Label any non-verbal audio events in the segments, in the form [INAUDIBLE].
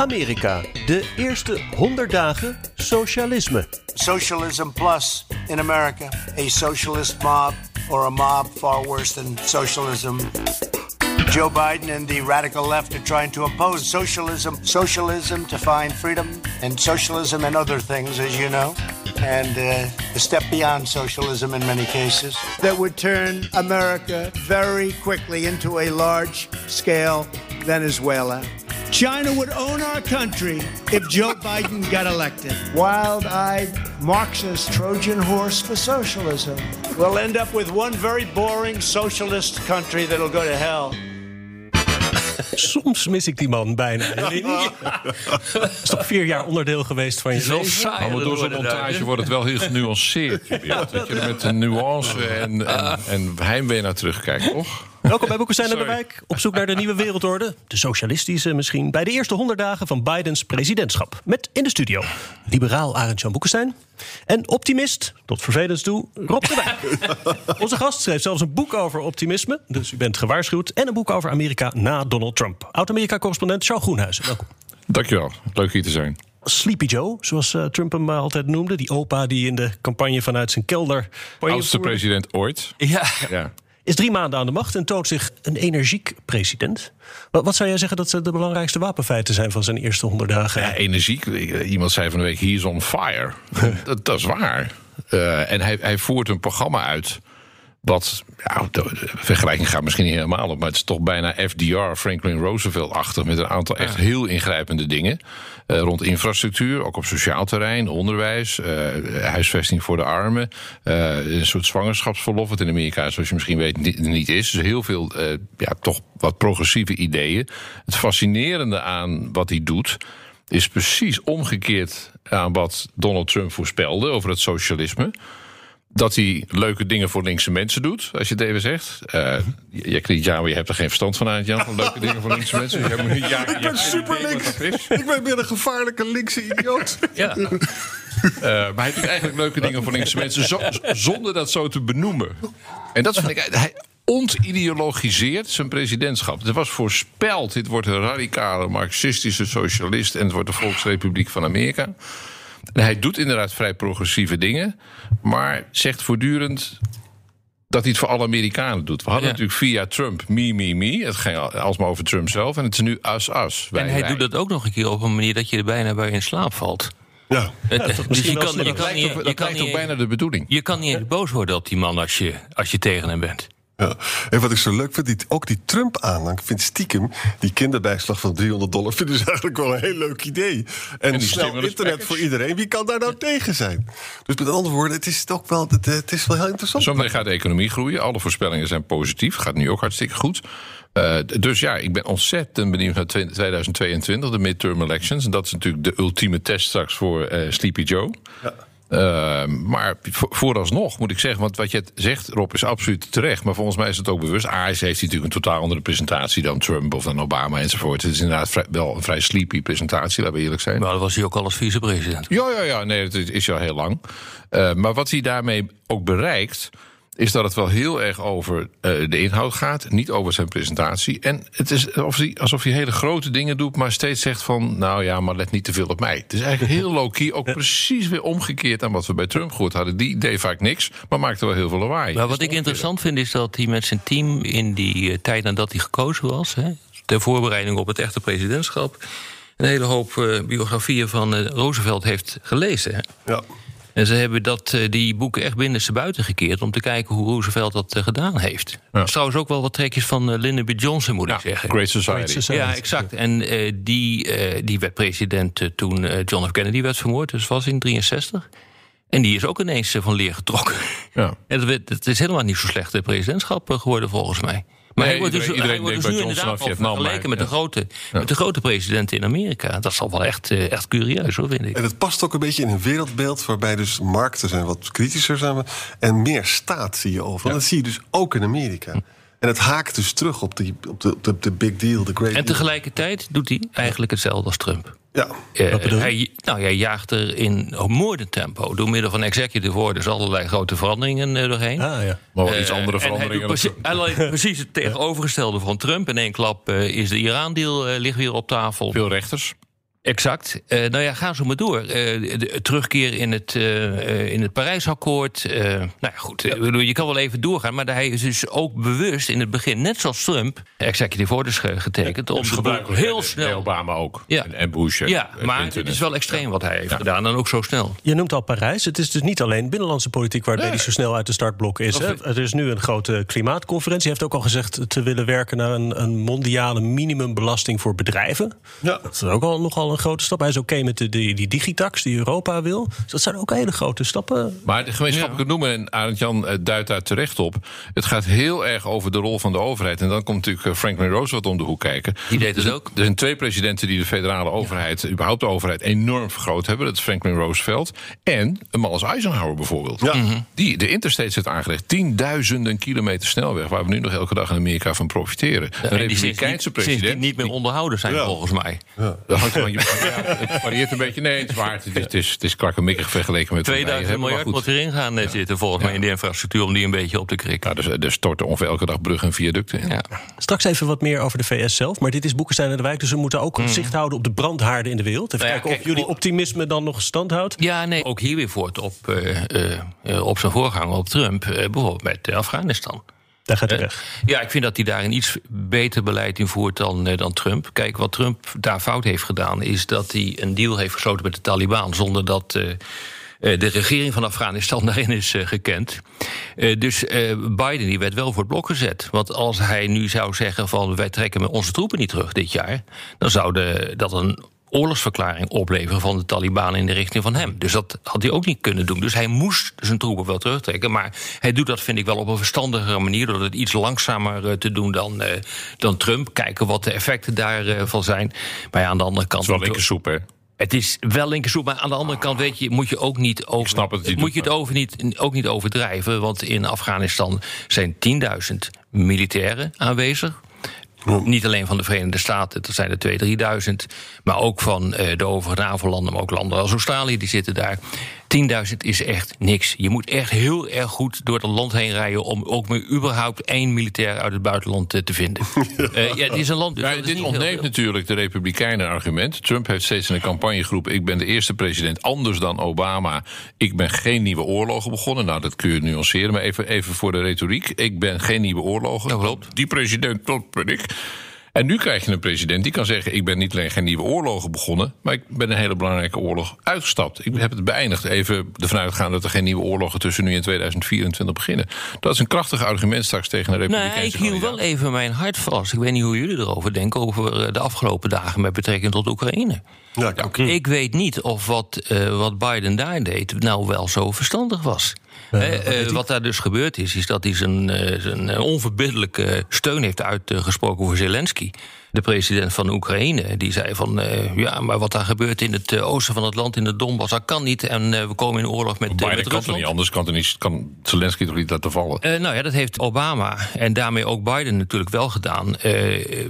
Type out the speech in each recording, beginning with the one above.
Amerika, de eerste 100 dagen socialisme. Socialism plus in America, a socialist mob or a mob far worse than socialism. Joe Biden and the radical left are trying to impose socialism, socialism to find freedom, and socialism and other things, as you know, and uh, a step beyond socialism in many cases that would turn America very quickly into a large-scale Venezuela. China would own our country if Joe Biden got elected. Wild eyed Marxist Trojan horse for socialism. We'll end up with one very boring socialist country that'll go to hell. Soms mis ik die man bijna. [LAUGHS] Dat is toch vier jaar onderdeel geweest van je Zo leven? saai. Maar door zo'n montage wordt het wel heel genuanceerd. je beeld. Dat je er met een nuance en, en, en heimwee naar terugkijkt, toch? Welkom bij Boekenstein en de. Wijk. Op zoek naar de nieuwe wereldorde. De socialistische misschien. Bij de eerste 100 dagen van Bidens presidentschap. Met in de studio liberaal Arend-Jan Boekenstein. En optimist, tot vervelens toe, Rob de Wijk. [LAUGHS] Onze gast schreef zelfs een boek over optimisme. Dus u bent gewaarschuwd. En een boek over Amerika na Donald Trump. Oud-Amerika-correspondent Charles Groenhuizen. Welkom. Dankjewel. Leuk hier te zijn. Sleepy Joe, zoals eh, Trump hem altijd noemde. Die opa die in de campagne vanuit zijn kelder... Oudste president ooit. Ja, Ja. Is drie maanden aan de macht en toont zich een energiek president. Wat, wat zou jij zeggen dat eh, de belangrijkste wapenfeiten zijn van zijn eerste honderd dagen? Ja, energiek. Iemand zei van de week, he is on fire. [LAUGHS] dat, dat is waar. Eh, en hij, hij voert een programma uit... wat, ja, de, vergelijking gaat misschien niet helemaal op... maar het is toch bijna FDR, Franklin Roosevelt-achtig... met een aantal echt heel ingrijpende dingen. eh, rond infrastructuur, ook op sociaal terrein, onderwijs... eh, huisvesting voor de armen... eh, een soort zwangerschapsverlof... wat in Amerika, zoals je misschien weet, niet, is. Dus heel veel, ja, toch wat progressieve ideeën. Het fascinerende aan wat hij doet is precies omgekeerd aan wat Donald Trump voorspelde over het socialisme. Dat hij leuke dingen voor linkse mensen doet, als je het even zegt. Eh je, klinkt, ja, maar je hebt er geen verstand van aan, Jan, van leuke [LAUGHS] dingen voor linkse mensen. Dus ja, idee wat dat is. Ik ben weer een gevaarlijke linkse idioot. Ja. Eh, maar hij doet eigenlijk leuke dingen voor linkse mensen zo- zonder dat zo te benoemen. En dat vind ik. Hij ontideologiseert zijn presidentschap. Er was voorspeld: dit wordt een radicale marxistische socialist en het wordt de Volksrepubliek van Amerika. En hij doet inderdaad vrij progressieve dingen, maar zegt voortdurend dat hij het voor alle Amerikanen doet. We hadden Ja. natuurlijk via Trump me, me, me. Het ging alsmaar over Trump zelf. En het is nu us, us. Wij, en hij wij. doet dat ook nog een keer op een manier dat je er bijna bij in slaap valt. Ja. [LAUGHS] Dus misschien je kan, je Dat kan lijkt niet, ook, je dat kan lijkt ook niet, bijna de bedoeling. je kan niet eens boos worden op die man als je, als je tegen hem bent. Ja. En wat ik zo leuk vind, die, ook die Trump-aanhang. Ik vind stiekem die kinderbijslag van 300 dollar... vinden ze eigenlijk wel een heel leuk idee. En, die snel internet package. voor iedereen. Wie kan daar nou tegen zijn? Dus met andere woorden, het is toch wel, het, het is wel heel interessant. Zometeen gaat de economie groeien. Alle voorspellingen zijn positief. Gaat nu ook hartstikke goed. Eh, dus ja, ik ben ontzettend benieuwd naar twe- 2022, de midterm elections. En dat is natuurlijk de ultieme test straks voor eh, Sleepy Joe. Eh, maar vo- vooralsnog moet ik zeggen, want wat je zegt, Rob, is absoluut terecht. Maar volgens mij is het ook bewust. A, is- heeft natuurlijk een totaal andere presentatie dan Trump of dan Obama enzovoort. Het is inderdaad vrij- wel een vrij sleepy presentatie, laten we eerlijk zijn. Maar dat was hij ook al als vicepresident. Ja, ja, ja, nee, het is- is al heel lang. Eh, maar wat hij daarmee ook bereikt, is dat het wel heel erg over eh, de inhoud gaat, niet over zijn presentatie. En het is alsof hij, alsof hij hele grote dingen doet, maar steeds zegt van, nou ja, maar let niet te veel op mij. Het is eigenlijk heel low-key, ook precies weer omgekeerd aan wat we bij Trump gehoord hadden. Die deed vaak niks, maar maakte wel heel veel lawaai. Maar wat ik interessant vind is dat hij met zijn team in die eh, tijd nadat hij gekozen was, hè, ter voorbereiding op het echte presidentschap, een hele hoop eh, biografieën van Roosevelt heeft gelezen. Hè. Ja. En ze hebben dat, eh, die boeken echt binnenste buiten gekeerd om te kijken hoe Roosevelt dat eh, gedaan heeft. Is trouwens ook wel wat trekjes van eh, Lyndon B. Johnson, moet ik zeggen. Great Society. Great Society. Ja, exact. En eh, die, eh, die werd president toen John F. Kennedy werd vermoord. Dus was in 63. En die is ook ineens van leer getrokken. Ja. [LAUGHS] En het, is helemaal niet zo slecht presidentschap geworden volgens mij. Maar Nee, hij wordt dus, iedereen- hij iedereen wordt dus nu inderdaad al Vietnam, vergeleken met, de grote, met de grote presidenten in Amerika. Dat is al wel echt, eh, echt curieus, hoor, vind ik. En het past ook een beetje in een wereldbeeld waarbij dus markten zijn wat kritischer zijn. En meer staat zie je over. Dat zie je dus ook in Amerika. En het haakt dus terug op, die, op, de, op de, de big deal, de great En deal. tegelijkertijd doet hij eigenlijk hetzelfde als Trump. Ja, Eh, bedoel je? hij, nou, hij jaagt er in moordend tempo door middel van executive orders allerlei grote veranderingen eh, doorheen. Ah, ja. Maar wel Eh, iets andere en hij veranderingen. doet precies, [LAUGHS] precies het tegenovergestelde van Trump. In één klap eh, is de Iran-deal eh, ligt weer op tafel. Veel rechters. Exact. Eh, nou ja, ga zo maar door. Eh, de, de terugkeer in het, eh, eh, in het Parijsakkoord. eh nou ja, goed. Je kan wel even doorgaan. Maar hij is dus ook bewust in het begin, net zoals Trump, executive orders ge- getekend. om de boel heel snel. Obama ook. Ja. En, en Bush. Ja, en maar het is wel extreem wat hij heeft gedaan. En ook zo snel. Je noemt al Parijs. Het is dus niet alleen binnenlandse politiek waarbij hij zo snel uit de startblokken is. Hè? Er is nu een grote klimaatconferentie. Hij heeft ook al gezegd te willen werken naar een, een mondiale minimumbelasting voor bedrijven. Ja. Dat is ook al nogal een grote stap. Hij is oké met de, die, die digitax die Europa wil. Dus dat zijn ook hele grote stappen. Maar de gemeenschappelijke noemer, en Arend Jan eh, duidt daar terecht op. Het gaat heel erg over de rol van de overheid. En dan komt natuurlijk eh, Franklin Roosevelt om de hoek kijken. Die deed het ook. Er zijn twee presidenten die de federale overheid, überhaupt de overheid, enorm vergroot hebben. Dat is Franklin Roosevelt en een man als Eisenhower bijvoorbeeld. Ja. Mhm. Die de interstates heeft aangelegd. Tienduizenden kilometer snelweg, waar we nu nog elke dag in Amerika van profiteren. Een En die sindsdien, republikeinse president. niet meer onderhouden zijn, Ja. volgens mij. Dat hangt van je- ja, het varieert een beetje. Nee, het is waar. Het is, het is, het is krakkemikkig vergeleken met wat wij 2000 hebben, maar miljard moet erin gaan eh, zitten, volgens mij, in de infrastructuur... om die een beetje op te krikken. Ja, dus, er storten ongeveer elke dag bruggen en viaducten in. Ja. Straks even wat meer over de VS zelf. Maar dit is Boekenstein en de Wijk. Dus we moeten ook zicht houden op de brandhaarden in de wereld. Even Nou ja, kijken of jullie optimisme dan nog stand houdt. Ja, nee, ook hier weer voort op, eh, eh, eh, op zijn voorganger, op Trump. eh, bijvoorbeeld met eh, Afghanistan. Daar gaat hij Eh, weg. Ja, ik vind dat hij daar een iets beter beleid in voert dan, eh, dan Trump. Kijk, wat Trump daar fout heeft gedaan... is dat hij een deal heeft gesloten met de Taliban... zonder dat eh, de regering van Afghanistan [LAUGHS] daarin is gekend. Dus Biden die werd wel voor het blok gezet. Want als hij nu zou zeggen van... wij trekken met onze troepen niet terug dit jaar... dan zou de, dat een oorlogsverklaring opleveren van de Taliban in de richting van hem. Dus dat had hij ook niet kunnen doen. Dus hij moest zijn troepen wel terugtrekken. Maar hij doet dat, vind ik, wel op een verstandigere manier... door het iets langzamer eh, te doen dan, eh, dan Trump. Kijken wat de effecten daarvan zijn. Maar ja, aan de andere kant... Het is wel linkersoep, hè? Het is wel linkersoep, maar aan de andere kant weet je, moet je ook niet over, snap het, moet je het over niet, ook niet overdrijven. Want in Afghanistan zijn 10.000 militairen aanwezig. Niet alleen van de Verenigde Staten, er zijn er 2.000, 3.000. Maar ook van eh, de overige NAVO-landen, maar ook landen als Australië, die zitten daar. 10.000 is echt niks. Je moet echt heel erg goed door het land heen rijden... om ook maar überhaupt één militair uit het buitenland eh, te vinden. [LAUGHS] Eh, ja, het is een land... dus dit ontneemt natuurlijk de Republikeinen argument. Trump heeft steeds in de campagne geroepen... ik ben de eerste president anders dan Obama. Ik ben geen nieuwe oorlogen begonnen. Nou, dat kun je nuanceren, maar even, even voor de retoriek. Ik ben geen nieuwe oorlogen. Dat klopt. Die president, dat ben ik. En nu krijg je een president die kan zeggen... ik ben niet alleen geen nieuwe oorlogen begonnen... maar ik ben een hele belangrijke oorlog uitgestapt. Ik heb het beëindigd. Even ervan uitgaan dat er geen nieuwe oorlogen... tussen nu en 2024 beginnen. Dat is een krachtig argument straks tegen de Nou, Republikeinse ik hield wel even mijn hart vast. Ik weet niet hoe jullie erover denken... over eh, de afgelopen dagen met betrekking tot Oekraïne. Ja, ik. Ik weet niet of wat, eh, wat Biden daar deed nou wel zo verstandig was. Eh, eh, wat daar dus gebeurd is, is dat hij zijn, eh, zijn eh, onverbiddelijke steun heeft uitgesproken voor Zelensky. De president van Oekraïne, die zei van... eh, ja, maar wat daar gebeurt in het eh, oosten van het land, in de Donbass... dat kan niet en eh, we komen in oorlog met, eh, Biden met kan toch niet anders? Kan, niet, kan Zelensky toch niet laten vallen? Eh, nou ja, dat heeft Obama en daarmee ook Biden natuurlijk wel gedaan... eh,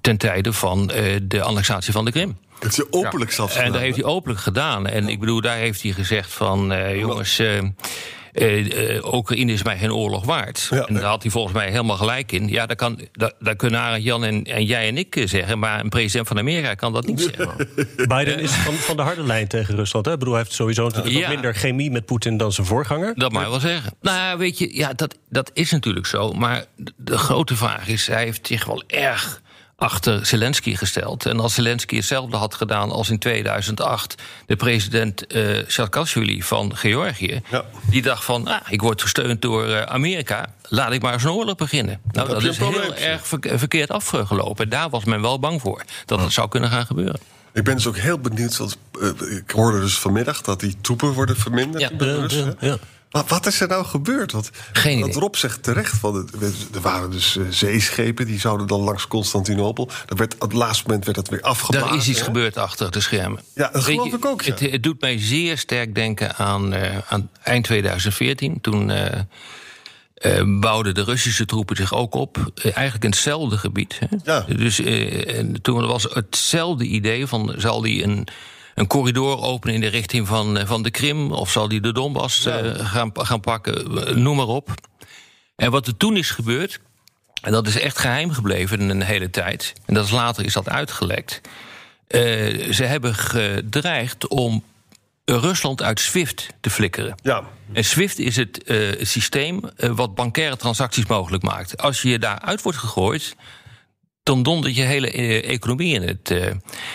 ten tijde van eh, de annexatie van de Krim. Is je openlijk zelfs En gedaan, dat heeft hij openlijk gedaan. En ik bedoel, daar heeft hij gezegd van... eh, jongens, eh, eh, eh, Oekraïne is mij geen oorlog waard. Ja, en daar had hij volgens mij helemaal gelijk in. Ja, dat, kan, dat, dat kunnen Arend Jan en, en jij en ik eh, zeggen... maar een president van Amerika kan dat niet zeggen. [LAUGHS] Biden is van, van de harde lijn tegen Rusland. Hè? Ik bedoel, hij heeft sowieso natuurlijk Ja. wat minder chemie met Poetin dan zijn voorganger. Dat mag je wel zeggen. Nou, ja, weet je, ja, dat, dat is natuurlijk zo. Maar de, de grote vraag is, hij heeft zich wel erg achter Zelensky gesteld. En als Zelensky hetzelfde had gedaan als in 2008... de president eh Saakashvili van Georgië... Ja. die dacht van, ah, ik word gesteund door eh, Amerika... laat ik maar eens een oorlog beginnen. Nou, dat is heel probleem. erg verk- verkeerd afgelopen. Daar was men wel bang voor, dat dat zou kunnen gaan gebeuren. Ik ben dus ook heel benieuwd. Want, eh, ik hoorde dus vanmiddag dat die troepen worden verminderd. Ja. in ja. Wat, wat is er nou gebeurd? Want, Geen idee. Rob zegt terecht, van, er waren dus eh, zeeschepen... die zouden dan langs Constantinopel. Dat werd, op het laatste moment werd dat weer afgeblazen. Daar is iets hè? gebeurd achter de schermen. Ja, dat Weet geloof je, ik ook, ja. Het, het doet mij zeer sterk denken aan, eh, aan eind 2014. Toen eh, bouwden de Russische troepen zich ook op. eigenlijk in hetzelfde gebied. Hè? Ja. Dus en toen was hetzelfde idee van... zal die een, een corridor openen in de richting van, eh, van de Krim... of zal die de Donbass eh, gaan, gaan pakken, eh, noem maar op. En wat er toen is gebeurd... en dat is echt geheim gebleven een hele tijd... en dat is later is dat uitgelekt... Ze hebben gedreigd om Rusland uit SWIFT te flikkeren. Ja, En SWIFT is het systeem wat bankaire transacties mogelijk maakt. Als je daaruit wordt gegooid, dan dondert je hele economie in, het,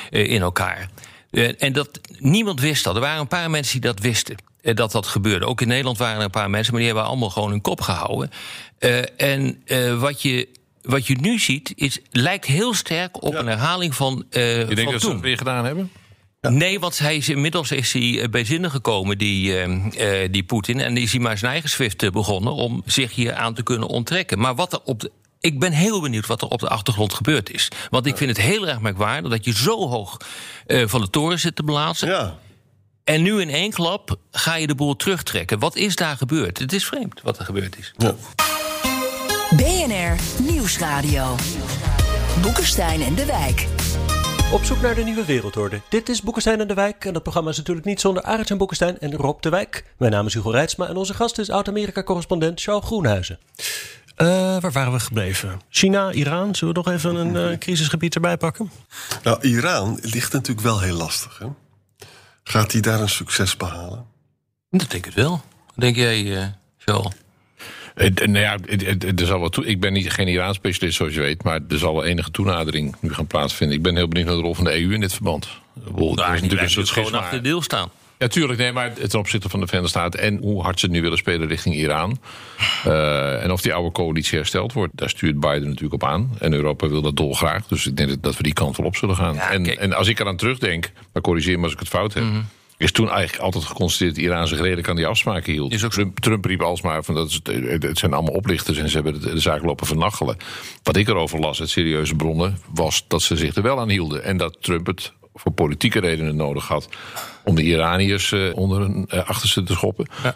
in elkaar. Eh, en dat, niemand wist dat. Er waren een paar mensen die dat wisten. eh, Dat dat gebeurde. Ook in Nederland waren er een paar mensen, maar die hebben allemaal gewoon hun kop gehouden. Eh, en eh, wat, je, wat je nu ziet, is, lijkt heel sterk op een herhaling van, eh Je denkt van dat ze het weer gedaan hebben? Nee, want hij is, inmiddels is hij bij zinnen gekomen, die, eh, eh, die Poetin. En is hij maar zijn eigen Swift eh, begonnen om zich hier aan te kunnen onttrekken. Maar wat er op de. Ik ben heel benieuwd wat er op de achtergrond gebeurd is. Want ik vind het heel erg merkwaardig dat je zo hoog eh, van de toren zit te blazen. ja. En nu in één klap ga je de boel terugtrekken. Wat is daar gebeurd? Het is vreemd wat er gebeurd is. ja. BNR Nieuwsradio. Boekenstein en de Wijk. Op zoek naar de nieuwe wereldorde. Dit is Boekenstein en de Wijk. En dat programma is natuurlijk niet zonder Arend en Boekenstein en Rob de Wijk. Mijn naam is Hugo Reitsma en onze gast is oud-Amerika-correspondent Charles Groenhuizen. Eh, waar waren we gebleven? China, Iran. Zullen we nog even een eh, crisisgebied erbij pakken? Nou, Iran ligt natuurlijk wel heel lastig. Hè? Gaat hij daar een succes behalen? Dat denk ik wel. Denk jij, eh? Eh, eh, nou ja, het- het- het- er zal wel toe, ik ben niet, geen Iraan-specialist, zoals je weet. Maar er zal wel enige toenadering nu gaan plaatsvinden. Ik ben heel benieuwd naar de rol van de EU in dit verband. Er is Nou, natuurlijk een soort dus gewoon achter de deel staan. Ja, tuurlijk. Nee, maar ten opzichte van de Verenigde Staten... en hoe hard ze het nu willen spelen richting Iran... eh, en of die oude coalitie hersteld wordt... daar stuurt Biden natuurlijk op aan. En Europa wil dat dolgraag. Dus ik denk dat- we die kant wel op zullen gaan. Ja, en, en als ik eraan terugdenk... maar corrigeer me als ik het fout heb... Mhm. is toen eigenlijk altijd geconstateerd... dat Iran zich redelijk aan die afspraken hield. Is ook. Trump, Trump riep alsmaar van dat het zijn allemaal oplichters... en ze hebben de, de zaak lopen vernachelen. Wat ik erover las uit serieuze bronnen... was dat ze zich er wel aan hielden. En dat Trump het voor politieke redenen nodig had... om de Iraniërs eh, onder hun eh, achterste te schoppen. Ja.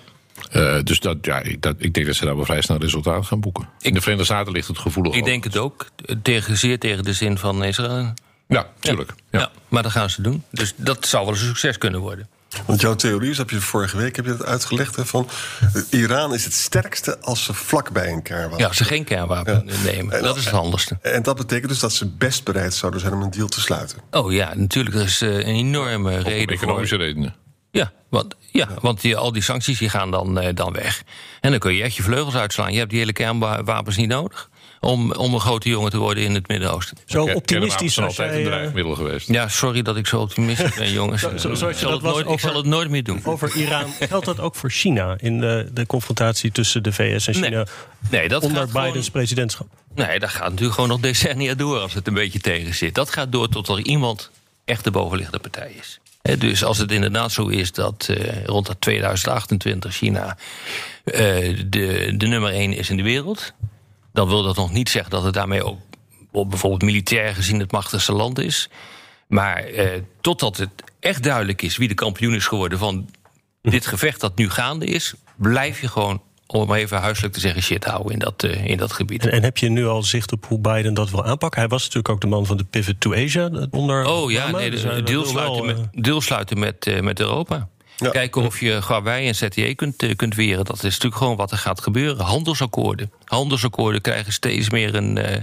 Eh, dus dat, ja, ik, dat, ik denk dat ze daar wel vrij snel resultaat gaan boeken. In de Verenigde Staten ligt het gevoelig. Ik denk het ook. Tegen, zeer tegen de zin van Israël. Ja, tuurlijk. Ja. Ja. maar dat gaan ze doen. Dus dat zou wel een succes kunnen worden. Want jouw theorie is, heb je vorige week heb je dat uitgelegd, hè, van eh, Iran is het sterkste als ze vlak bij een kernwapen Ja, als ze geen kernwapen nemen. Dat is het handigste. En dat betekent dus dat ze best bereid zouden zijn om een deal te sluiten. Oh ja, natuurlijk. Er is eh, een enorme reden economische voor. redenen. Ja, want, ja, want die, al die sancties die gaan dan, eh, dan weg. En dan kun je echt je vleugels uitslaan. Je hebt die hele kernwapens niet nodig. Om, om een grote jongen te worden in het Midden-Oosten. Zo optimistisch zijn altijd een drijfmiddel geweest. Ja, sorry dat ik zo optimistisch ben, [LAUGHS] jongens. Zo- zo- zoals ik, je zal dat het was nooit, ik zal het nooit meer doen. over Iran. [LAUGHS] Geldt dat ook voor China in de, de confrontatie tussen de VS en China Nee. Nee, dat onder gaat gewoon- Bidens presidentschap? Nee, dat gaat natuurlijk gewoon nog decennia door als het een beetje tegen zit. Dat gaat door tot er iemand echt de bovenliggende partij is. Hè, dus als het inderdaad zo is dat eh, rond dat 2028 China eh, de, de nummer één is in de wereld, dan wil dat nog niet zeggen dat het daarmee ook bijvoorbeeld militair gezien het machtigste land is. Maar eh, totdat het echt duidelijk is wie de kampioen is geworden van dit gevecht dat nu gaande is, blijf je gewoon, om het maar even huiselijk te zeggen, shit houden in dat, eh, in dat gebied. En, en heb je nu al zicht op hoe Biden dat wil aanpakken? Hij was natuurlijk ook de man van de pivot to Asia onder Oh ja, nee, dus de, hij deel, wil sluiten wel, met, eh, deel sluiten met, eh, met Europa. Ja. Kijken of je Huawei en ZTE kunt, eh, kunt weren. Dat is natuurlijk gewoon wat er gaat gebeuren. Handelsakkoorden. Handelsakkoorden krijgen steeds meer een, eh,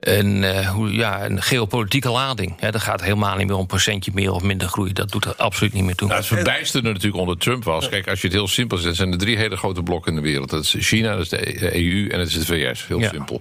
een, eh, hoe, ja, een geopolitieke lading. Ja, dat gaat helemaal niet meer om procentje meer of minder groei. Dat doet er absoluut niet meer toe. Nou, het verbijsterende natuurlijk onder Trump was... kijk, als je het heel simpel zet... zijn er drie hele grote blokken in de wereld. Dat is China, dat is de EU en dat is de VS. Heel Ja. simpel.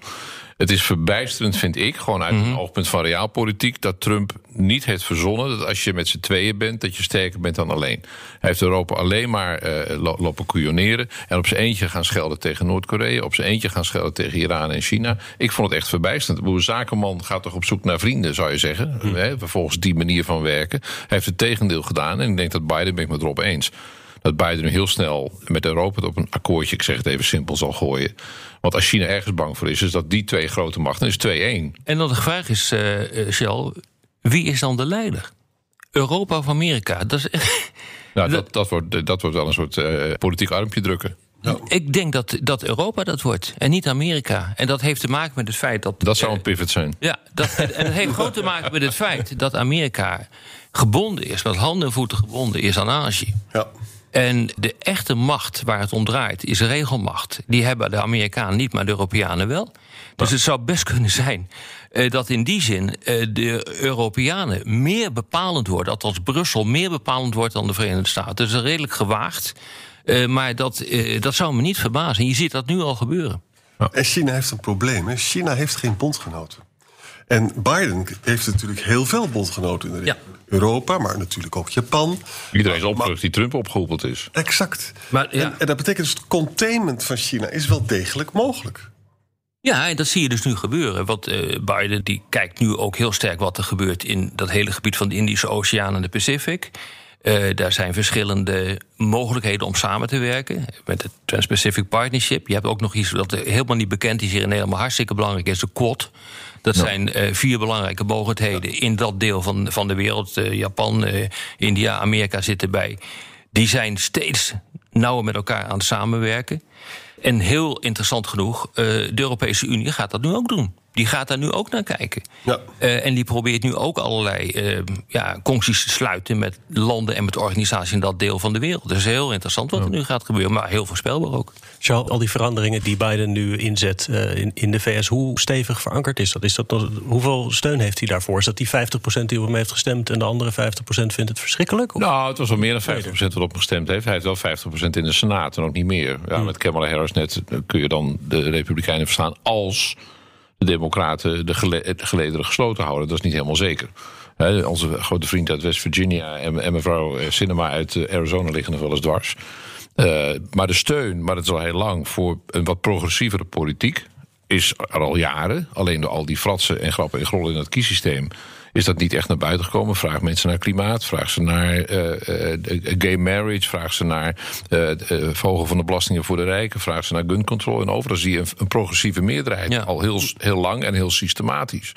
Het is verbijsterend, vind ik, gewoon uit Mhm. een oogpunt van realpolitiek... dat Trump niet heeft verzonnen dat als je met z'n tweeën bent... dat je sterker bent dan alleen. Hij heeft Europa alleen maar eh, lo- lopen couilloneren... en op zijn eentje gaan schelden tegen Noord-Korea... op zijn eentje gaan schelden tegen Iran en China. Ik vond het echt verbijsterend. Een zakenman gaat toch op zoek naar vrienden, zou je zeggen. Hè, volgens die manier van werken. Hij heeft het tegendeel gedaan en ik denk dat Biden ben ik met Rob eens... dat dat Biden nu heel snel met Europa op een akkoordje, ik zeg het even simpel, zal gooien. Want als China ergens bang voor is, is dat die twee grote machten is 2-1. En dan de vraag is, eh eh, Shell, wie is dan de leider? Europa of Amerika? Dat is echt... [LAUGHS] Nou, dat, dat, wordt, dat wordt wel een soort eh, politiek armpje drukken. Ik denk dat, dat Europa dat wordt en niet Amerika. En dat heeft te maken met het feit dat. Dat zou eh, een pivot zijn. Ja, dat, en dat heeft groot te maken met het feit dat Amerika gebonden is, met handen en voeten gebonden is aan Azië. Ja. En de echte macht waar het om draait is regelmacht. Die hebben de Amerikanen niet, maar de Europeanen wel. Dus het zou best kunnen zijn eh, dat in die zin eh, de Europeanen meer bepalend worden, althans Brussel meer bepalend wordt dan de Verenigde Staten. Dat is redelijk gewaagd. eh, maar dat, dat zou me niet verbazen. Je ziet dat nu al gebeuren. En China heeft een probleem. Hè? China heeft geen bondgenoten. En Biden heeft natuurlijk heel veel bondgenoten in de Ja. Europa, maar natuurlijk ook Japan. Iedereen is opgelucht die Trump opgehoepeld is. Exact. Maar, ja. en, en dat betekent dus het containment van China is wel degelijk mogelijk. Ja, en dat zie je dus nu gebeuren. Want eh, Biden die kijkt nu ook heel sterk wat er gebeurt in dat hele gebied van de Indische Oceaan en de Pacific. Eh, daar zijn verschillende mogelijkheden om samen te werken. Met het Trans-Pacific Partnership. Je hebt ook nog iets dat helemaal niet bekend is hier in Nederland, maar hartstikke belangrijk is: de Quad. Dat zijn eh, vier belangrijke mogelijkheden in dat deel van, van de wereld. Eh, Japan, India, Amerika zitten erbij. Die zijn steeds nauwer met elkaar aan het samenwerken. En heel interessant genoeg, de Europese Unie gaat dat nu ook doen. Die gaat daar nu ook naar kijken. Ja. Eh, en die probeert nu ook allerlei eh ja, concties te sluiten met landen en met organisaties in dat deel van de wereld. Dus heel interessant wat er nu gaat gebeuren, maar heel voorspelbaar ook. Charles, al die veranderingen die Biden nu inzet eh, in, in de VS, hoe stevig verankerd is dat? Is dat nog- hoeveel steun heeft hij daarvoor? Is dat die 50% die op hem heeft gestemd en de andere 50% vindt het verschrikkelijk? Of- Nou, het was al meer dan 50% wat op hem gestemd heeft. Hij heeft wel 50% in de Senaat en ook niet meer. Ja, Met Kamala Harris net eh, kun je dan de Republikeinen verstaan als de Democraten de, gele de gelederen gesloten houden. Dat is niet helemaal zeker. Onze grote vriend uit West Virginia en, en mevrouw eh, Sinema uit eh, Arizona liggen nog wel eens dwars. Eh, maar de steun, maar dat is al heel lang, voor een wat progressievere politiek is er al jaren. Alleen door al die fratsen en grappen en grollen in het kiesysteem is dat niet echt naar buiten gekomen. Vraag mensen naar klimaat, vraag ze naar eh, eh, gay marriage, vraag ze naar eh verhogen van de belastingen voor de rijken, vraag ze naar gun control. En overal zie je een, een progressieve meerderheid Ja. al heel, heel lang en heel systematisch.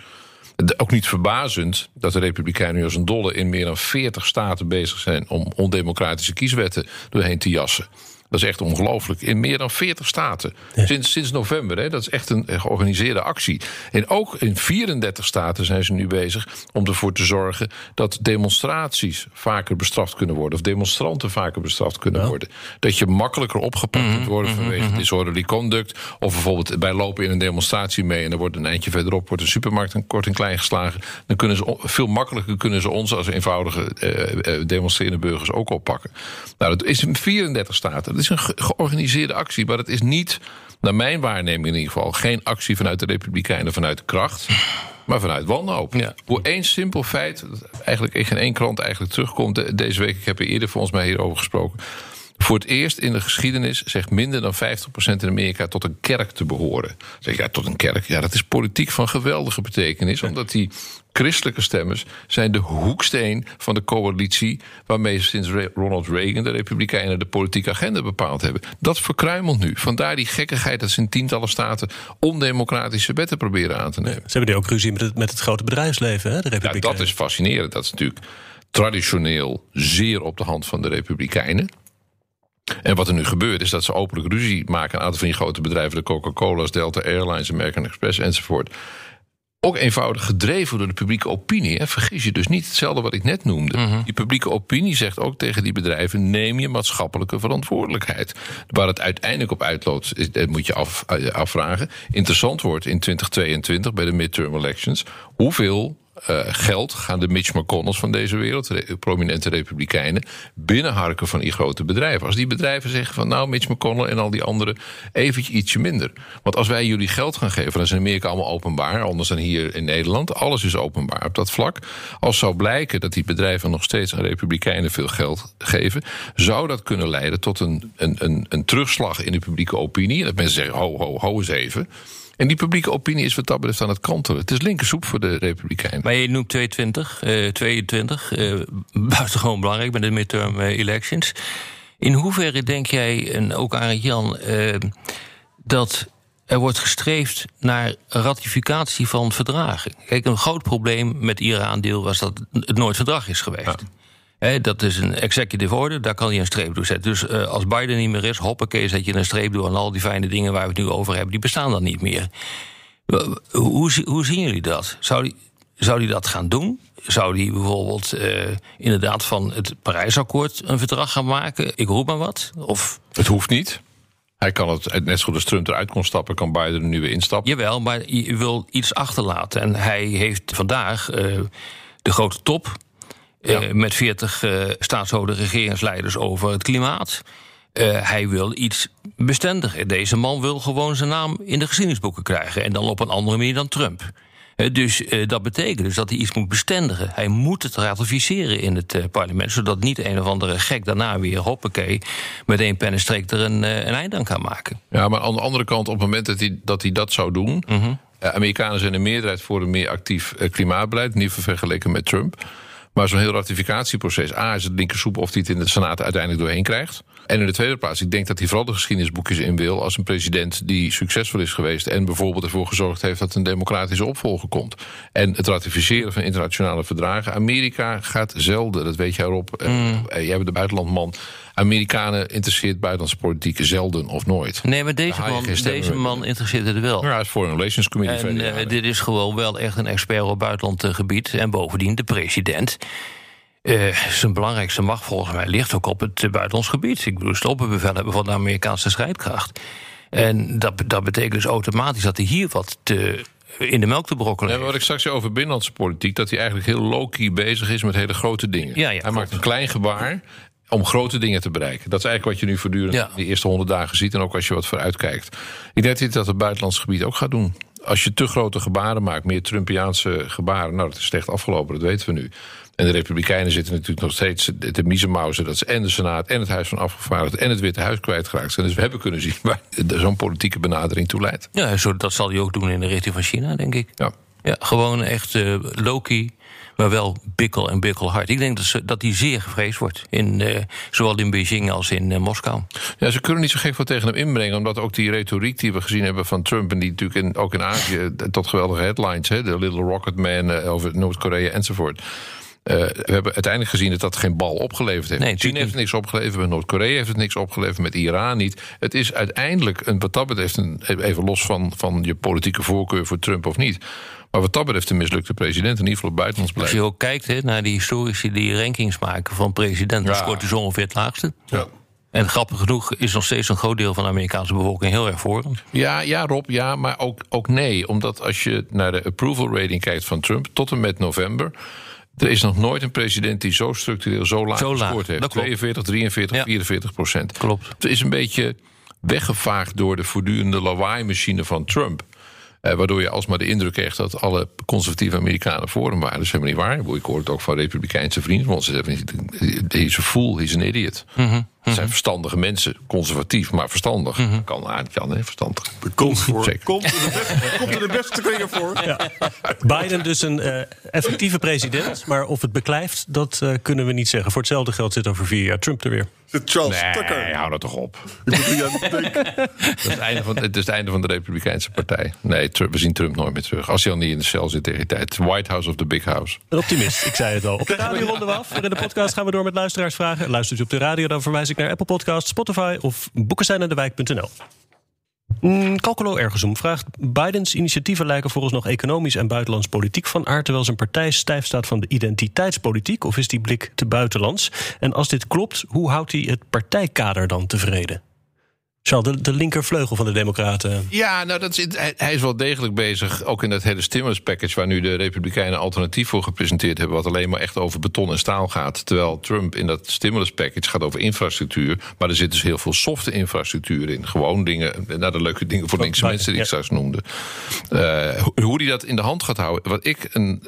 Ook niet verbazend dat de Republikeinen nu als een dolle in meer dan 40 staten bezig zijn om ondemocratische kieswetten doorheen te jassen. Dat is echt ongelooflijk. In meer dan 40 staten. Sinds, sinds november. Hè? Dat is echt een georganiseerde actie. En ook in 34 staten zijn ze nu bezig om ervoor te zorgen dat demonstraties vaker bestraft kunnen worden. Of demonstranten vaker bestraft kunnen worden. Dat je makkelijker opgepakt Mhm, kunt worden vanwege disorderly conduct. Of bijvoorbeeld bij lopen in een demonstratie mee. En er wordt een eindje verderop wordt een supermarkt een kort en klein geslagen. Dan kunnen ze veel makkelijker kunnen ze ons als eenvoudige eh, eh, demonstrerende burgers ook oppakken. Nou, dat is in 34 staten. Is een ge- georganiseerde actie. Maar het is niet, naar mijn waarneming in ieder geval, geen actie vanuit de Republikeinen vanuit de kracht. Maar vanuit wanhoop. Ja. Voor één simpel feit, dat eigenlijk in geen één krant eigenlijk terugkomt de- deze week. Ik heb er eerder volgens mij hierover gesproken. Voor het eerst in de geschiedenis zegt minder dan 50% in Amerika tot een kerk te behoren. Zeg je, ja, tot een kerk. Ja, dat is politiek van geweldige betekenis. Omdat die christelijke stemmers zijn de hoeksteen van de coalitie. waarmee sinds Ronald Reagan, de Republikeinen, de politieke agenda bepaald hebben. Dat verkruimelt nu. Vandaar die gekkigheid dat ze in tientallen staten ondemocratische wetten proberen aan te nemen. Ze hebben nu ook ruzie met het, met het grote bedrijfsleven, hè, de Ja, Republikeinen. dat is fascinerend. Dat is natuurlijk traditioneel zeer op de hand van de Republikeinen. En wat er nu gebeurt is dat ze openlijk ruzie maken. Een aantal van die grote bedrijven, de Coca-Cola's, Delta Airlines, American Express enzovoort. Ook eenvoudig gedreven door de publieke opinie. En vergis je dus niet hetzelfde wat ik net noemde. Die publieke opinie zegt ook tegen die bedrijven: neem je maatschappelijke verantwoordelijkheid. Waar het uiteindelijk op uitloopt, is- dat moet je af, eh, afvragen. Interessant wordt in 2022 bij de midterm elections. Hoeveel eh, geld gaan de Mitch McConnells van deze wereld, prominente republikeinen, binnenharken van die grote bedrijven. Als die bedrijven zeggen van nou, Mitch McConnell en al die anderen, eventjes ietsje minder. Want als wij jullie geld gaan geven, dan is in Amerika allemaal openbaar, anders dan hier in Nederland. Alles is openbaar op dat vlak. Als zou blijken dat die bedrijven nog steeds aan republikeinen veel geld geven, zou dat kunnen leiden tot een, een, een, een terugslag in de publieke opinie. Dat mensen zeggen, ho, ho, ho eens even. En die publieke opinie is wat dat betreft aan het kantelen. Het is linkersoep voor de Republikeinen. Maar je noemt 22, eh 22 eh, [LAUGHS] buitengewoon belangrijk bij de midterm eh, elections. In hoeverre denk jij, en ook aan Jan, eh, dat er wordt gestreefd naar ratificatie van verdragen? Kijk, een groot probleem met Iran-deel was dat het nooit verdrag is geweest. Dat is een executive order, daar kan je een streep door zetten. Dus eh, als Biden niet meer is, hoppakee, zet je een streep door... en al die fijne dingen waar we het nu over hebben, die bestaan dan niet meer. Hoe, hoe, zi- hoe zien jullie dat? Zou die, zou die dat gaan doen? Zou die bijvoorbeeld eh, inderdaad van het Parijsakkoord een verdrag gaan maken? Ik roep maar wat. Of Het hoeft niet. Hij kan het, net zo goed als Trump eruit kon stappen, kan Biden er nu weer instappen. Jawel, maar je wil iets achterlaten. En hij heeft vandaag eh, de grote top Ja. met 40 eh staatshoofden regeringsleiders over het klimaat. Eh, hij wil iets bestendigen. Deze man wil gewoon zijn naam in de geschiedenisboeken krijgen. En dan op een andere manier dan Trump. Eh, dus eh, dat betekent dus dat hij iets moet bestendigen. Hij moet het ratificeren in het eh, parlement. Zodat niet een of andere gek daarna weer, hoppakee, met één pennenstreek er een, eh, een eind aan kan maken. Ja, maar aan de andere kant, op het moment dat hij dat, hij dat zou doen. eh, Amerikanen zijn een meerderheid voor een meer actief eh, klimaatbeleid, niet vergeleken met Trump. Maar zo'n heel ratificatieproces, A, is het linkersoep of hij het in de Senaat uiteindelijk doorheen krijgt. En in de tweede plaats, ik denk dat hij vooral de geschiedenisboekjes in wil als een president die succesvol is geweest en bijvoorbeeld ervoor gezorgd heeft dat een democratische opvolger komt. En het ratificeren van internationale verdragen. Amerika gaat zelden, dat weet jij Rob. eh, eh, jij bent de buitenlandman. Amerikanen interesseert buitenlandse politiek zelden of nooit. Nee, maar deze man, deze man interesseert er wel. Ja, het is Foreign Relations Committee. En eh, dit is gewoon wel echt een expert op buitenlandgebied. En bovendien, de president. eh, zijn belangrijkste macht volgens mij ligt ook op het buitenlands gebied. Ik bedoel, stoppenbevel hebben van de Amerikaanse strijdkracht. En dat, dat betekent dus automatisch dat hij hier wat te, in de melk te brokkelen Ja, wat ik straks zei over binnenlandse politiek, dat hij eigenlijk heel low-key bezig is met hele grote dingen. Ja, ja, hij klopt. maakt een klein gebaar om grote dingen te bereiken. Dat is eigenlijk wat je nu voortdurend Ja. die eerste honderd dagen ziet en ook als je wat vooruit kijkt. Ik denk dat dat het buitenlands gebied ook gaat doen. Als je te grote gebaren maakt, meer Trumpiaanse gebaren, nou dat is slecht afgelopen, dat weten we nu. En de Republikeinen zitten natuurlijk nog steeds te miezenmauzen dat ze en de Senaat en het Huis van Afgevaardigden en het Witte Huis kwijtgeraakt zijn. Dus we hebben kunnen zien [LAUGHS] waar zo'n politieke benadering toe leidt. Ja, zo, dat zal hij ook doen in de richting van China, denk ik. Ja. Ja, gewoon echt eh low-key, maar wel bikkel en bikkelhard. Ik denk dat, ze, dat die zeer gevreesd wordt, in, eh, zowel in Beijing als in eh, Moskou. Ja, ze kunnen niet zo gek wat tegen hem inbrengen. Omdat ook die retoriek die we gezien hebben van Trump... en die natuurlijk in, ook in Azië eh, tot geweldige headlines... Hè, de Little Rocket Man over Noord-Korea enzovoort... We hebben uiteindelijk gezien dat dat geen bal opgeleverd heeft. Nee, China heeft het niks opgeleverd, met Noord-Korea heeft het niks opgeleverd, met Iran niet. Het is uiteindelijk, een, wat dat betreft, een, even los van, van je politieke voorkeur voor Trump of niet. Maar wat dat betreft een mislukte president, in ieder geval op buitenlands Als beleid. je ook kijkt hè, naar die historici die rankings maken van president, dan Ja. scoort hij zo ongeveer het laagste. Ja. En grappig genoeg is nog steeds een groot deel van de Amerikaanse bevolking heel erg voor hem. Ja, ja, Rob, ja, maar ook, ook nee. Omdat als je naar de approval rating kijkt van Trump tot en met november. Er is nog nooit een president die zo structureel zo laag Zo laag, gescoord heeft. dat klopt. 42, 43, Ja. 44 procent. Klopt. Het is een beetje weggevaagd door de voortdurende lawaai-machine van Trump. Eh, waardoor je alsmaar de indruk kreeg dat alle conservatieve Amerikanen voor hem waren. Dat is helemaal niet waar. Ik hoor het ook van Republikeinse vrienden. Want ze zeggen, a fool, he's an idiot. Het zijn verstandige mensen, conservatief, maar verstandig. Kan aardig, Jan, hè, verstandig. Komt voor. Komt er de beste, komt er de beste voor. Biden dus een eh, effectieve president, maar of het beklijft, dat eh, kunnen we niet zeggen. Voor hetzelfde geld zit over vier jaar Trump er weer. Zit Charles Nee, Tucker. hou dat toch op. [LAUGHS] Dat is het einde van, het is het einde van de Republikeinse partij. Nee, Trump, we zien Trump nooit meer terug. Als hij al niet in de cel zit tegen die tijd. White House of the Big House. Een optimist, ik zei het al. Op de radio ronden we af. Voor in de podcast gaan we door met luisteraarsvragen. Luistert u op de radio, dan verwijs ik naar Apple Podcasts, Spotify of boekesteinendewijk.nl. Mm, Calculo Ergezom vraagt... Bidens initiatieven lijken vooralsnog economisch en buitenlands politiek van aard... terwijl zijn partij stijf staat van de identiteitspolitiek... of is die blik te buitenlands? En als dit klopt, hoe houdt hij het partijkader dan tevreden? Charles, de, de linkervleugel van de Democraten. Ja, nou, dat is, hij, hij is wel degelijk bezig. Ook in dat hele stimulus package waar nu de Republikeinen alternatief voor gepresenteerd hebben. Wat alleen maar echt over beton en staal gaat. Terwijl Trump in dat stimulus package gaat over infrastructuur. Maar er zit dus heel veel softe infrastructuur in. Gewoon dingen, nou, de leuke dingen voor linkse bij- mensen die ik straks noemde. Eh, hoe- hoe hij dat in de hand gaat houden. Wat ik een,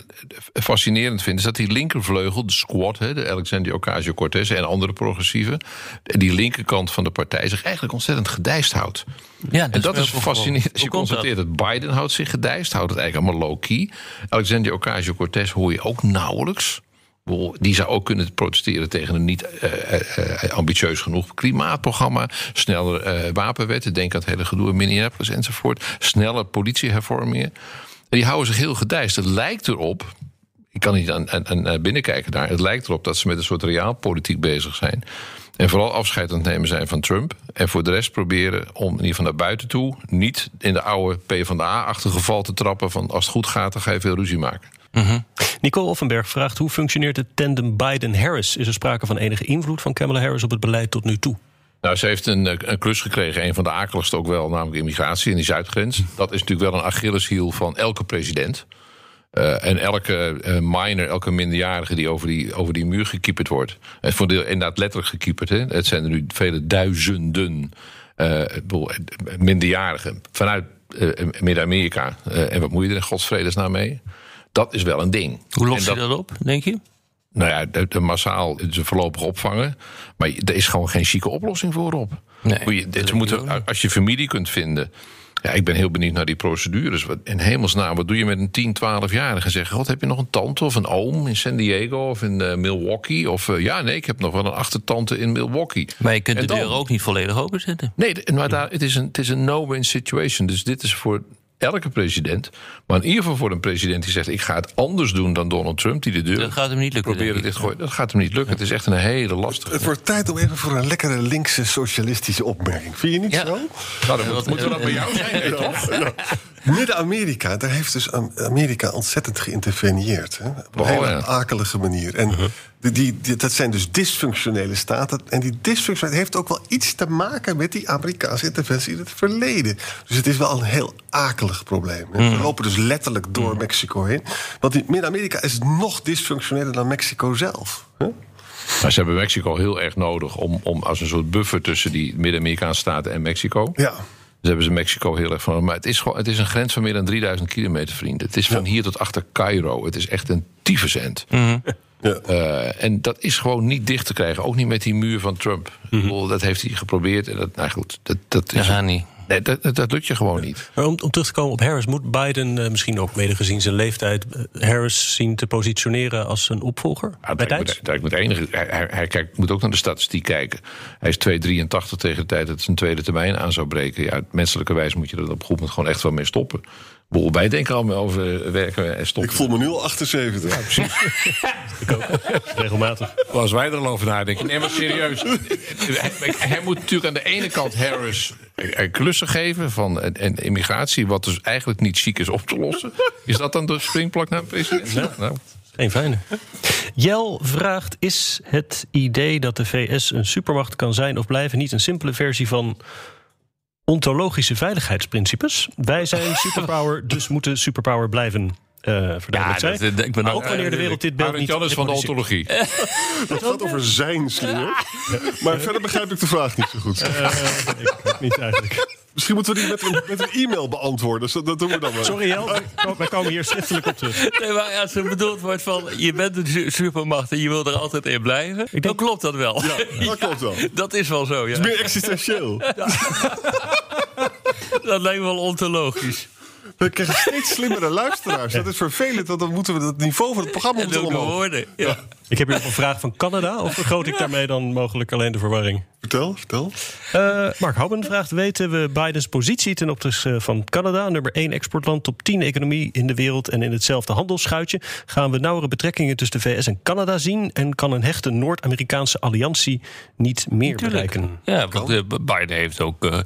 fascinerend vind, is dat die linkervleugel, de squad, hè, de Alexandria Ocasio-Cortez en andere progressieven. Die linkerkant van de partij zich eigenlijk ontzettend gedijst houdt. Ja, En dat is fascinerend. Als je dat? constateert dat Biden houdt zich gedijst, houdt het eigenlijk allemaal low-key. Alexandria Ocasio-Cortez hoor je ook nauwelijks. Die zou ook kunnen protesteren tegen een niet eh, eh, eh, ambitieus genoeg klimaatprogramma. Sneller wapenwetten, denk aan het hele gedoe in Minneapolis enzovoort. Snelle politiehervormingen. En die houden zich heel gedijst. Het lijkt erop, ik kan niet aan, aan, aan binnenkijken daar. Het lijkt erop dat ze met een soort realpolitiek bezig zijn. En vooral afscheid aan het nemen zijn van Trump. En voor de rest proberen om in ieder geval naar buiten toe... niet in de oude PvdA-achtige val te trappen... van als het goed gaat, dan ga je veel ruzie maken. Nicole Offenberg vraagt hoe functioneert het tandem Biden-Harris? Is er sprake van enige invloed van Kamala Harris op het beleid tot nu toe? Nou, ze heeft een, eh, een klus gekregen, een van de akeligste ook wel, namelijk immigratie in die zuidgrens. Dat is natuurlijk wel een Achilleshiel van elke president. Eh, en elke eh, minor, elke minderjarige die over die, over die muur gekieperd wordt. En voor deel inderdaad letterlijk gekieperd. Hè. Het zijn er nu vele duizenden eh, minderjarigen vanuit Midden-Amerika. En wat moet je er in godsvredesnaam mee? Dat is wel een ding. Hoe lost je dat op, denk je? nou ja, de, de massaal ze voorlopig opvangen. Maar er is gewoon geen chique oplossing voor op. Nee, je, moeten, als je familie kunt vinden. Ja, ik ben heel benieuwd naar die procedures. Wat, in hemelsnaam, wat doe je met een 10, 12-jarige? Zeg, god, heb je nog een tante of een oom in San Diego of in eh, Milwaukee? Of eh, ja, nee, ik heb nog wel een achtertante in Milwaukee. Maar je kunt En de deur ook niet volledig openzetten. Nee, maar daar, het is een, het is een no-win situation. Dus dit is voor elke president. Maar in ieder geval voor een president die zegt... ik ga het anders doen dan Donald Trump, die de deur... Dat gaat hem niet lukken, Proberen dit gooien. Dat gaat hem niet lukken. Het is echt een hele lastige. Het wordt tijd om even voor een lekkere linkse socialistische opmerking. Vind je niet Ja. zo? Nou, dan moet, moeten we dat bij jou zijn, nee, toch? Midden-Amerika, daar heeft dus Am- Amerika ontzettend geïnterveneerd. Hè? Op een Oh, hele ja. akelige manier. En die, die, die- dat zijn dus dysfunctionele staten. En die dysfunctionaliteit heeft ook wel iets te maken met die Amerikaanse interventie in het verleden. Dus het is wel een heel akelig probleem. hè. We lopen dus letterlijk door Mexico heen. Want in Midden-Amerika is nog dysfunctioneler dan Mexico zelf. hè? Maar ze hebben Mexico heel erg nodig om, om als een soort buffer tussen die Midden-Amerikaanse staten en Mexico. Ja. Dus hebben ze Mexico heel erg van. Maar het is, gewoon, het is een grens van meer dan 3000 kilometer, vrienden. Het is van hier tot achter Cairo. Het is echt een tyfusend. Ja. Eh, en dat is gewoon niet dicht te krijgen. Ook niet met die muur van Trump. Ik bedoel, Dat heeft hij geprobeerd. En dat, nou goed, dat, dat, Dat is, gaat niet. nee, dat, dat, dat lukt je gewoon niet. Maar om, om terug te komen op Harris, moet Biden eh, misschien ook mede gezien zijn leeftijd eh, Harris zien te positioneren als een opvolger? Ja, bij dat tijds? moet, dat moet enige, hij, hij, hij kijkt, moet ook naar de statistiek kijken. Hij is 2,83 tegen de tijd dat zijn tweede termijn aan zou breken. Ja, menselijke wijze moet je er op een goed moment gewoon echt wel mee stoppen. Ik bedoel, Wij denken over werken en stoppen. Ik voel me nu al 78. [LAUGHS] Regelmatig. Als wij er al over nadenken. Nee, maar serieus. hij, hij moet natuurlijk aan de ene kant Harris klussen geven van en, en immigratie, wat dus eigenlijk niet chic is op te lossen. Is dat dan de springplak naar een president? Nou, Geen fijne. Jel vraagt: Is het idee dat de VS een supermacht kan zijn of blijven niet een simpele versie van ontologische veiligheidsprincipes? Wij zijn [LAUGHS] superpower, dus moeten superpower blijven. Eh Ja, zijn. dat- ik ben ook- ook wanneer de wereld dit beeld niet Jan is van de ontologie. [LAUGHS] Het gaat over zijn slinger. Maar verder begrijp ik de vraag niet zo goed. Ik niet eigenlijk. Misschien moeten we die met een, met een e-mail beantwoorden. Zo, Dat doen we dan wel. Sorry Jel, wij ko- wij komen hier schriftelijk op terug. Nee, maar als er bedoeld wordt van... je bent een su- supermacht en je wil er altijd in blijven... dan klopt dat wel. Ja, dat [LAUGHS] klopt wel. Dat is wel zo, ja. Meer existentieel. [LAUGHS] Dat lijkt me wel ontologisch. We krijgen steeds slimmere luisteraars. Dat is vervelend, want dan moeten we het niveau van het programma En moeten omhoog. woorden. Ja. Ik heb hier nog een vraag van Canada. Of vergroot ik daarmee dan mogelijk alleen de verwarring? Vertel, vertel. Eh, Mark Houben vraagt: Weten we Bidens positie ten opzichte van Canada, nummer 1 exportland, top 10 economie in de wereld en in hetzelfde handelsschuitje? Gaan we nauwere betrekkingen tussen de VS en Canada zien? En kan een hechte Noord-Amerikaanse alliantie niet meer bereiken? Ja, want eh, Biden heeft ook eh,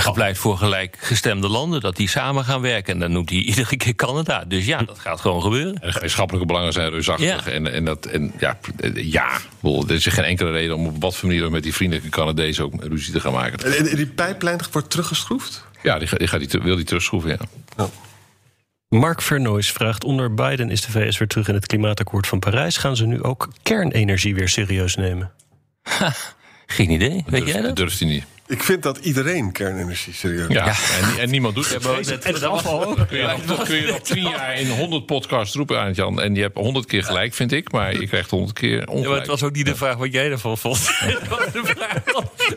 gepleit voor gelijkgestemde landen... dat die samen gaan werken. En dan noemt hij [LAUGHS] iedere keer Canada. Dus ja, dat gaat gewoon gebeuren. En de gemeenschappelijke belangen zijn reusachtig. Ja. En, en, dat, en ja, eh, ja er is geen enkele reden om op wat voor manier ook met die vriendelijke Canadezen ook ruzie te gaan maken. En, die pijplijn wordt teruggeschroefd? Ja, die, ga- die, gaat die, ter- wil die terugschroeven, ja. Mark Vernooys vraagt: Onder Biden is de VS weer terug in het klimaatakkoord van Parijs. Gaan ze nu ook kernenergie weer serieus nemen? Geen idee. Weet jij Dat dat? durft hij niet. Ik vind dat iedereen kernenergie serieus Ja, En, en niemand doet het. En het afval ook. Kun je, nog, kun je nog tien jaar in 100 podcasts roepen aan Jan. En je hebt 100 keer gelijk, vind ik. Maar je krijgt 100 keer Ja, ongelijk. maar het was ook niet de vraag wat jij ervan vond. [LAUGHS] het was de vraag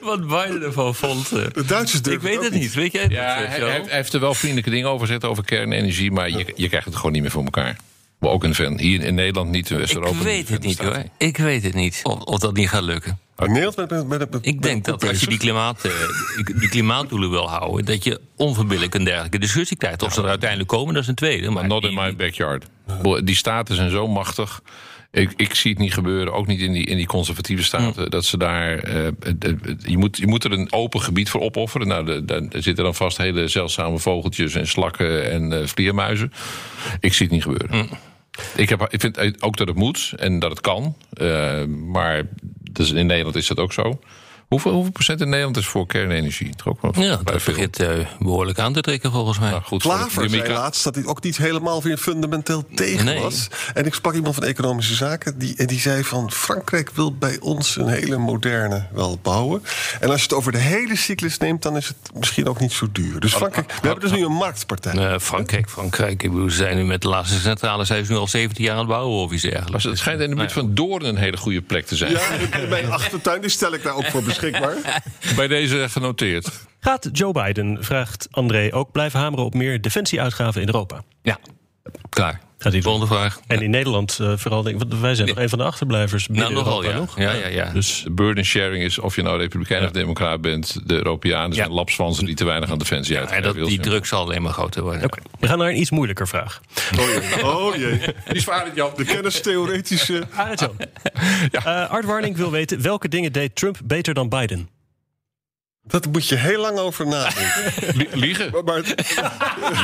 wat, Biden ervan vond. eh. De Duitsers Ik weet het niet. Weet jij het? Ja, hij heeft er wel vriendelijke dingen over gezegd over kernenergie. Maar je, je krijgt het gewoon niet meer voor elkaar. Maar ook in Ven. Hier in Nederland niet, in Ik West-Europa. weet het niet hoor. Ik weet het niet of, of dat niet gaat lukken. In Nederland met, met, met, met- Ik denk met- dat als je die, klimaat, eh, die- klimaatdoelen wil houden, dat je onverbiddelijk een dergelijke discussie krijgt. Of ze er uiteindelijk komen, dat is een tweede. Maar Not in my backyard. Die staten zijn zo machtig. Ik, ik zie het niet gebeuren, ook niet in die, in die conservatieve staten. Hm. Dat ze daar. eh, het- je, moet, je moet er een open gebied voor opofferen. Nou, daar zitten dan vast hele zeldzame vogeltjes en slakken en eh, vleermuizen. Ik zie het niet gebeuren. Hm. Ik, heb, ik vind ook dat het moet en dat het kan. eh, maar dus in Nederland is dat ook zo. Hoeveel, hoeveel procent in Nederland is voor kernenergie? Wel Ja, dat veel. begint eh, behoorlijk aan te trekken volgens mij. Nou, goed, voor de Klaver zei laatst dat hij ook niet helemaal weer fundamenteel tegen Nee. was. En ik sprak iemand van Economische Zaken die, en die zei van... Frankrijk wil bij ons een hele moderne wel bouwen. En als je het over de hele cyclus neemt... dan is het misschien ook niet zo duur. Dus Frankrijk, we hebben dus nu een marktpartij. Eh, Frankrijk, Frankrijk. Ik bedoel, ze zijn nu met de laatste centrale zijn ze nu al 17 jaar aan het bouwen of iets dergelijks. Het schijnt in de buurt van Doorn een hele goede plek te zijn. Ja, in mijn achtertuin die stel ik daar ook voor [LAUGHS] beschikbaar. [LAUGHS] Bij deze genoteerd. Gaat Joe Biden, vraagt André, ook blijven hameren op meer defensieuitgaven in Europa? Ja, klaar. Gaat doen. Volgende vraag. En in Nederland eh, vooral, denk want wij zijn nog een van de achterblijvers. Nou, nogal ja. nog. Ja, ja, ja. Dus De burden sharing is of je nou republikein of democraat bent. De Europeanen zijn Ja. lapswansen die te weinig aan defensie en uitgeven. dat, Heel die simpel. druk zal alleen maar groter worden. oké, we gaan naar een iets moeilijker vraag. Oh jee. Oh jee. Die is voor Jan. De kennistheoretische... Arend Jan. Eh, Art Warning wil weten welke dingen deed Trump beter dan Biden? Dat moet je heel lang over nadenken. [LAUGHS] Li- Liegen. Maar, maar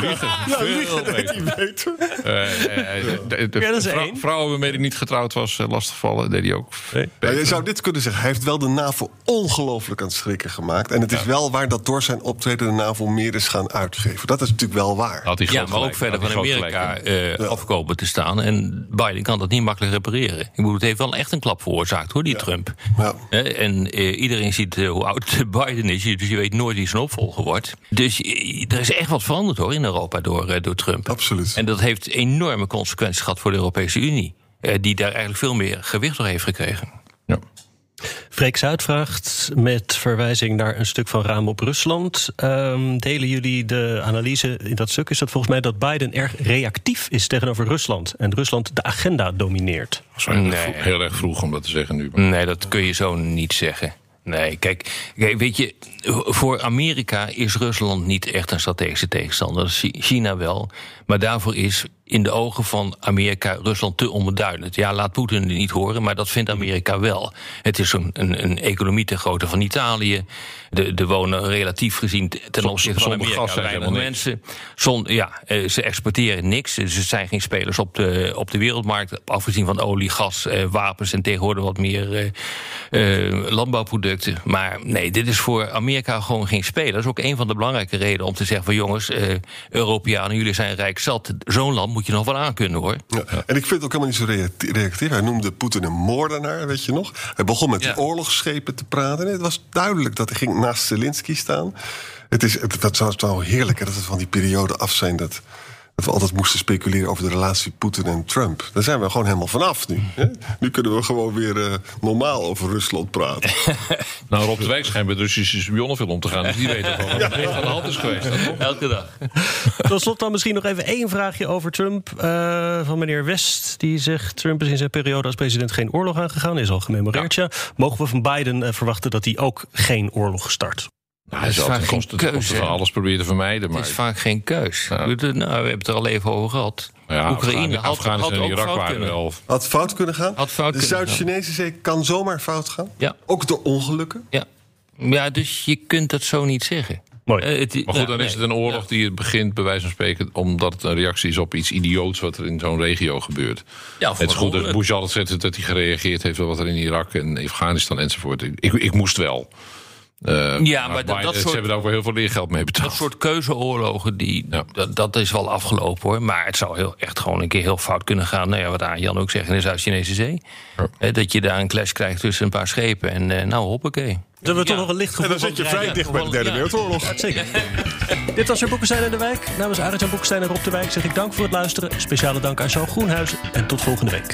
Liegen. ja, Veel liegen deed beter. hij beter. Eh, eh, de- dat is. Vrouwen waarmee hij niet getrouwd was, eh, lastigvallen, deed hij ook. Nee. Nou, je zou dit kunnen zeggen. Hij heeft wel de NAVO ongelooflijk aan het schrikken gemaakt. En het is wel waar dat door zijn optreden de NAVO meer is gaan uitgeven. Dat is natuurlijk wel waar. Had hij Ja, maar ook verder van Amerika eh, afkomen te staan. En Biden kan dat niet makkelijk repareren. Ik bedoel, het heeft wel echt een klap veroorzaakt, hoor, die Trump. Ja. En eh, iedereen ziet hoe oud [LAUGHS] Biden is, dus je weet nooit wie zijn opvolger wordt. Dus eh, er is echt wat veranderd, hoor, in Europa door, eh, door Trump. Absoluut. En dat heeft enorme consequenties gehad voor de Europese Unie. eh, die daar eigenlijk veel meer gewicht door heeft gekregen. Ja. Freek Zuid vraagt met verwijzing naar een stuk van Raam op Rusland. Ehm, delen jullie de analyse in dat stuk? Is dat volgens mij dat Biden erg reactief is tegenover Rusland en Rusland de agenda domineert? Sorry, Nee. Heel erg vroeg om dat te zeggen nu. maar- Nee, dat kun je zo niet zeggen. Nee, kijk, weet je, voor Amerika is Rusland niet echt een strategische tegenstander. China wel. Maar daarvoor is in de ogen van Amerika Rusland te onbeduidend. Ja, laat Poetin het niet horen, maar dat vindt Amerika wel. Het is een, een, een economie te grootte van Italië. De, de wonen relatief gezien ten opzichte van Amerika gas ze weinig mensen. Zon, ja, eh, ze exporteren niks. Er zijn geen spelers op de, op de wereldmarkt. Afgezien van olie, gas, eh, wapens en tegenwoordig wat meer eh, landbouwproducten. Maar nee, dit is voor Amerika gewoon geen speler. Dat is ook een van de belangrijke redenen om te zeggen van jongens, eh, Europeanen, jullie zijn rijk zat. Zo'n land moet je nog wel aankunnen hoor. Ja. En ik vind het ook helemaal niet zo reacti- reactief. Hij noemde Poetin een moordenaar, weet je nog. Hij begon met Ja. die oorlogsschepen te praten. En het was duidelijk dat hij ging naast Zelensky staan. Het is het, dat was wel heerlijk dat we van die periode af zijn... Dat, dat we altijd moesten speculeren over de relatie Poetin en Trump. Daar zijn we gewoon helemaal vanaf nu. Hè? Nu kunnen we gewoon weer eh, normaal over Rusland praten. [LAUGHS] Nou, Rob de Wijk schijnt met Russische spionnen veel om te gaan. Dus die wel wat er aan de hand is geweest. Dat toch? Elke dag. Tot slot dan misschien nog even één vraagje over Trump. eh, van meneer West. Die zegt: Trump is in zijn periode als president geen oorlog aangegaan. Is al gememoreerd, ja. Mogen we van Biden eh, verwachten dat hij ook geen oorlog start? Nou, hij is vaak geen keuze, alles proberen te vermijden. Maar Het is vaak geen keus. Ja. Nou, we hebben het er al even over gehad. ja, Oekraïne had, Afghanistan had en Irak fout waren kunnen. wel... Had fout kunnen gaan. Had fout de. Zuid-Chinese zee kan zomaar fout gaan. Ja. Ook door ongelukken. Ja. ja, dus je kunt dat zo niet zeggen. Mooi. Eh, het- Maar goed, dan is nee. het een oorlog die begint, bij wijze van spreken, omdat het een reactie is op iets idioots wat er in zo'n regio gebeurt. Ja, het is goed dat Bush altijd zegt dat hij gereageerd heeft op wat er in Irak en Afghanistan enzovoort. Ik, ik moest wel. Eh, Ja, maar dat- ze soort- hebben daar ook wel heel veel leergeld mee betaald. Dat soort keuzeoorlogen, die, Ja. dat, dat is wel afgelopen hoor. Maar het zou heel, echt gewoon een keer heel fout kunnen gaan. Nou ja, wat Jan ook zegt in de Zuid-Chinese Zee. Ja. Dat je daar een clash krijgt tussen een paar schepen. En eh, nou, hoppakee. Dan hebben we Ja. toch nog een licht gevoel En dan zit je vrij dicht bij de Derde Ja. Wereldoorlog. Zeker. [LAUGHS] Dit was weer Boekenstein in de Wijk. Namens Arend-Jan Boekenstein en Rob de Wijk zeg ik dank voor het luisteren. Speciale dank aan Jean Groenhuizen. En tot volgende week.